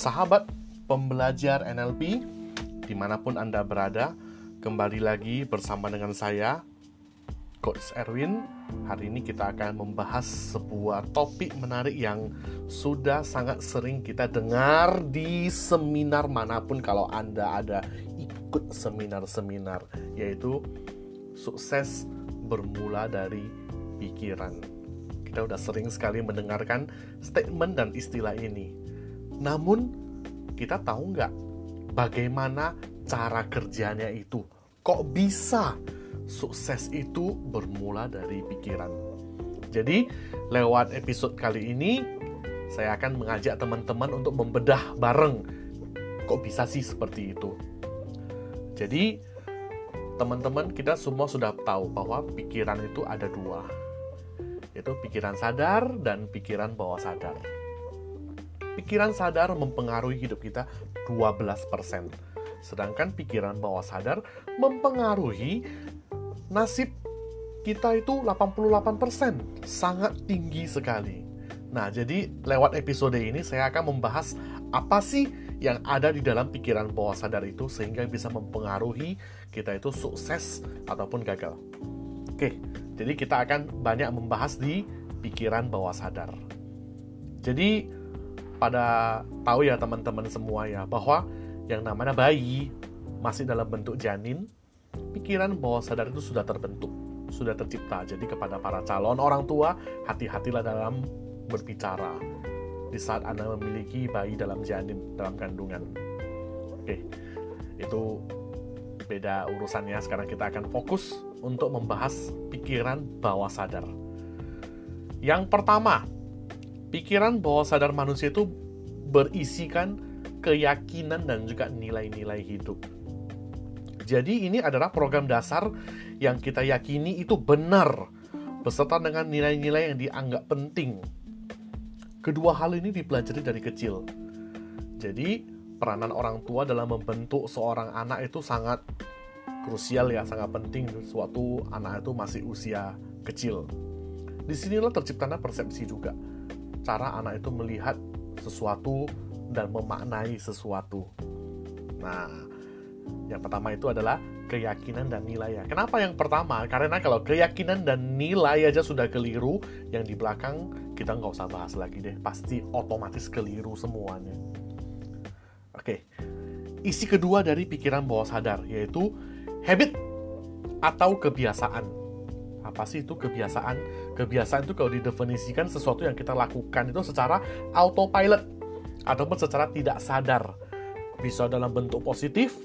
Sahabat pembelajar NLP, di mana pun Anda berada, kembali lagi bersama dengan saya, Coach Erwin. Hari ini kita akan membahas sebuah topik menarik yang sudah sangat sering kita dengar di seminar mana pun kalau Anda ada ikut seminar-seminar, yaitu sukses bermula dari pikiran. Kita udah sering sekali mendengarkan statement dan istilah ini. Namun, kita tahu nggak bagaimana cara kerjanya itu? Kok bisa sukses itu bermula dari pikiran? Jadi, lewat episode kali ini, saya akan mengajak teman-teman untuk membedah bareng. Kok bisa sih seperti itu? Jadi, teman-teman kita semua sudah tahu bahwa pikiran itu ada dua yaitu pikiran sadar dan pikiran bawah sadar pikiran sadar mempengaruhi hidup kita 12% sedangkan pikiran bawah sadar mempengaruhi nasib kita itu 88% sangat tinggi sekali nah jadi lewat episode ini saya akan membahas apa sih yang ada di dalam pikiran bawah sadar itu sehingga bisa mempengaruhi kita itu sukses ataupun gagal. Oke, jadi kita akan banyak membahas di pikiran bawah sadar. Jadi pada tahu ya teman-teman semua ya bahwa yang namanya bayi masih dalam bentuk janin, pikiran bawah sadar itu sudah terbentuk, sudah tercipta. Jadi kepada para calon orang tua, hati-hatilah dalam berbicara di saat Anda memiliki bayi dalam janin, dalam kandungan. Oke, itu beda urusannya. Sekarang kita akan fokus untuk membahas pikiran bawah sadar. Yang pertama, pikiran bawah sadar manusia itu berisikan keyakinan dan juga nilai-nilai hidup. Jadi ini adalah program dasar yang kita yakini itu benar beserta dengan nilai-nilai yang dianggap penting Kedua hal ini dipelajari dari kecil. Jadi, peranan orang tua dalam membentuk seorang anak itu sangat krusial ya, sangat penting suatu anak itu masih usia kecil. Di sinilah terciptanya persepsi juga. Cara anak itu melihat sesuatu dan memaknai sesuatu. Nah, yang pertama itu adalah keyakinan dan nilai ya. Kenapa yang pertama? Karena kalau keyakinan dan nilai aja sudah keliru, yang di belakang kita nggak usah bahas lagi deh. Pasti otomatis keliru semuanya. Oke, isi kedua dari pikiran bawah sadar yaitu habit atau kebiasaan. Apa sih itu kebiasaan? Kebiasaan itu kalau didefinisikan sesuatu yang kita lakukan itu secara autopilot ataupun secara tidak sadar. Bisa dalam bentuk positif,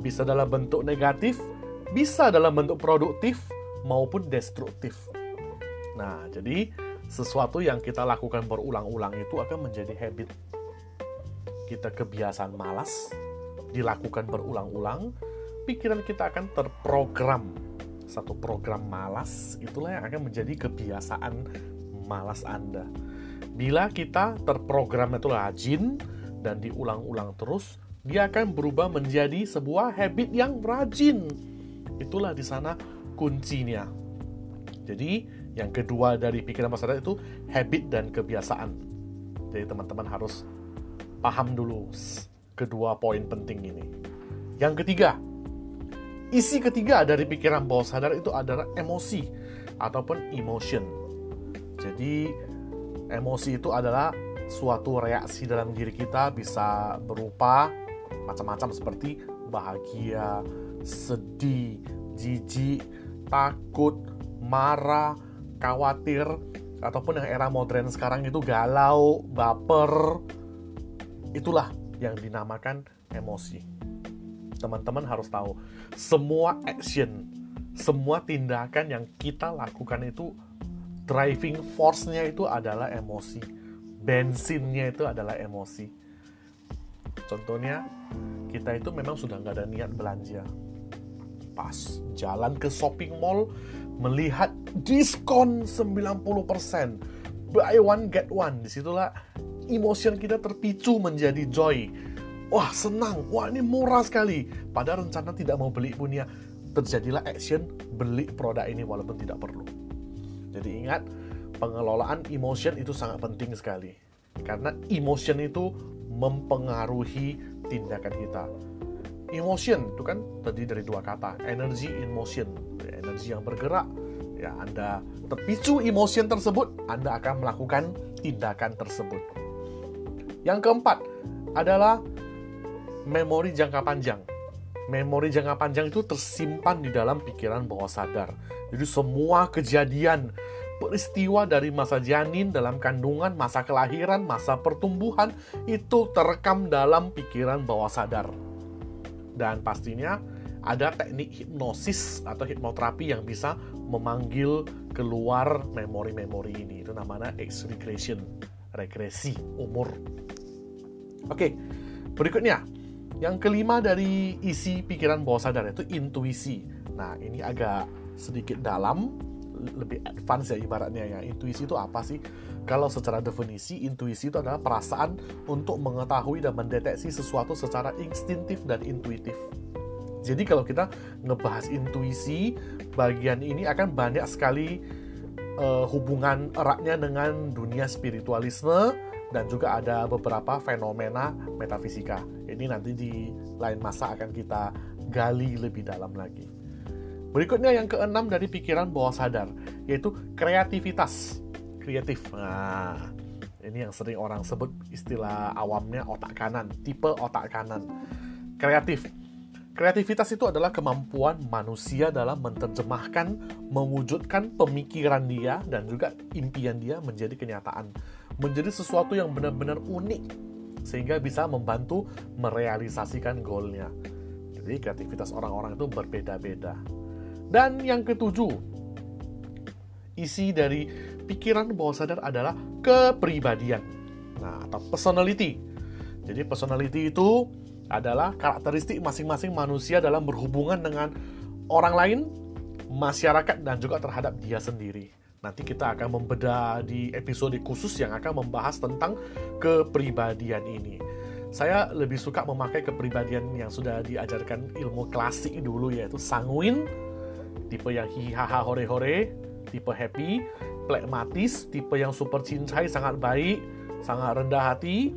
bisa dalam bentuk negatif, bisa dalam bentuk produktif maupun destruktif. Nah, jadi sesuatu yang kita lakukan berulang-ulang itu akan menjadi habit. Kita kebiasaan malas, dilakukan berulang-ulang, pikiran kita akan terprogram. Satu program malas, itulah yang akan menjadi kebiasaan malas Anda. Bila kita terprogram itu rajin dan diulang-ulang terus, dia akan berubah menjadi sebuah habit yang rajin. Itulah di sana kuncinya. Jadi, yang kedua dari pikiran masyarakat itu habit dan kebiasaan. Jadi, teman-teman harus paham dulu kedua poin penting ini. Yang ketiga, isi ketiga dari pikiran bawah sadar itu adalah emosi ataupun emotion. Jadi, emosi itu adalah suatu reaksi dalam diri kita bisa berupa macam-macam seperti bahagia, sedih, jijik, takut, marah, khawatir, ataupun yang era modern sekarang itu galau, baper. Itulah yang dinamakan emosi. Teman-teman harus tahu, semua action, semua tindakan yang kita lakukan itu driving force-nya itu adalah emosi. Bensinnya itu adalah emosi Contohnya, kita itu memang sudah nggak ada niat belanja. Pas jalan ke shopping mall, melihat diskon 90%, buy one get one. Di situlah emotion kita terpicu menjadi joy. Wah senang, wah ini murah sekali. Pada rencana tidak mau beli punya, terjadilah action beli produk ini walaupun tidak perlu. Jadi ingat, pengelolaan emotion itu sangat penting sekali. Karena emotion itu mempengaruhi tindakan kita. Emotion itu kan terdiri dari dua kata, energy in motion, energi yang bergerak. Ya, Anda terpicu emotion tersebut, Anda akan melakukan tindakan tersebut. Yang keempat adalah memori jangka panjang. Memori jangka panjang itu tersimpan di dalam pikiran bawah sadar. Jadi semua kejadian peristiwa dari masa janin, dalam kandungan, masa kelahiran, masa pertumbuhan itu terekam dalam pikiran bawah sadar. Dan pastinya ada teknik hipnosis atau hipnoterapi yang bisa memanggil keluar memori-memori ini. Itu namanya X-regression, regresi umur. Oke, berikutnya. Yang kelima dari isi pikiran bawah sadar itu intuisi. Nah, ini agak sedikit dalam, lebih advance ya ibaratnya ya. Intuisi itu apa sih? Kalau secara definisi, intuisi itu adalah perasaan untuk mengetahui dan mendeteksi sesuatu secara instintif dan intuitif. Jadi kalau kita ngebahas intuisi, bagian ini akan banyak sekali uh, hubungan eratnya dengan dunia spiritualisme dan juga ada beberapa fenomena metafisika. Ini nanti di lain masa akan kita gali lebih dalam lagi. Berikutnya yang keenam dari pikiran bawah sadar, yaitu kreativitas. Kreatif. Nah, ini yang sering orang sebut istilah awamnya otak kanan, tipe otak kanan. Kreatif. Kreativitas itu adalah kemampuan manusia dalam menerjemahkan, mewujudkan pemikiran dia dan juga impian dia menjadi kenyataan menjadi sesuatu yang benar-benar unik sehingga bisa membantu merealisasikan goalnya. Jadi kreativitas orang-orang itu berbeda-beda. Dan yang ketujuh, isi dari pikiran bawah sadar adalah kepribadian. Nah, atau personality. Jadi personality itu adalah karakteristik masing-masing manusia dalam berhubungan dengan orang lain, masyarakat, dan juga terhadap dia sendiri. Nanti kita akan membedah di episode khusus yang akan membahas tentang kepribadian ini. Saya lebih suka memakai kepribadian yang sudah diajarkan ilmu klasik dulu yaitu sanguin, tipe yang hihaha hore-hore, tipe happy, plekmatis, tipe yang super cincai sangat baik, sangat rendah hati,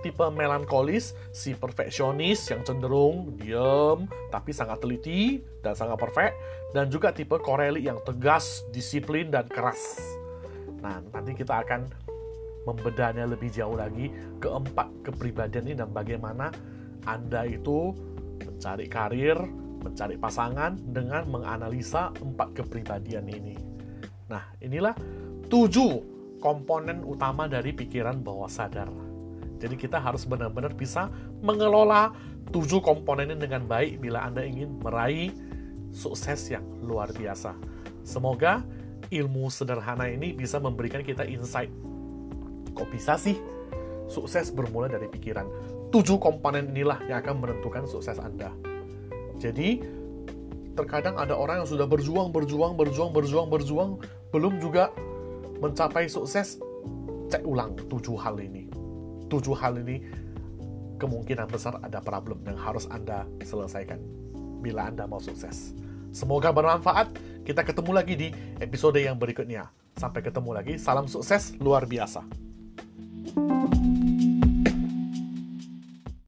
tipe melankolis, si perfeksionis yang cenderung diam tapi sangat teliti dan sangat perfect, dan juga tipe koreli yang tegas, disiplin, dan keras. Nah, nanti kita akan membedahnya lebih jauh lagi keempat kepribadian ini dan bagaimana Anda itu mencari karir, mencari pasangan dengan menganalisa empat kepribadian ini. Nah, inilah tujuh komponen utama dari pikiran bawah sadar. Jadi kita harus benar-benar bisa mengelola tujuh komponen ini dengan baik bila Anda ingin meraih sukses yang luar biasa. Semoga ilmu sederhana ini bisa memberikan kita insight. Kok bisa sih sukses bermula dari pikiran? Tujuh komponen inilah yang akan menentukan sukses Anda. Jadi, terkadang ada orang yang sudah berjuang, berjuang, berjuang, berjuang, berjuang, belum juga mencapai sukses. Cek ulang tujuh hal ini tujuh hal ini kemungkinan besar ada problem yang harus Anda selesaikan bila Anda mau sukses. Semoga bermanfaat. Kita ketemu lagi di episode yang berikutnya. Sampai ketemu lagi. Salam sukses luar biasa.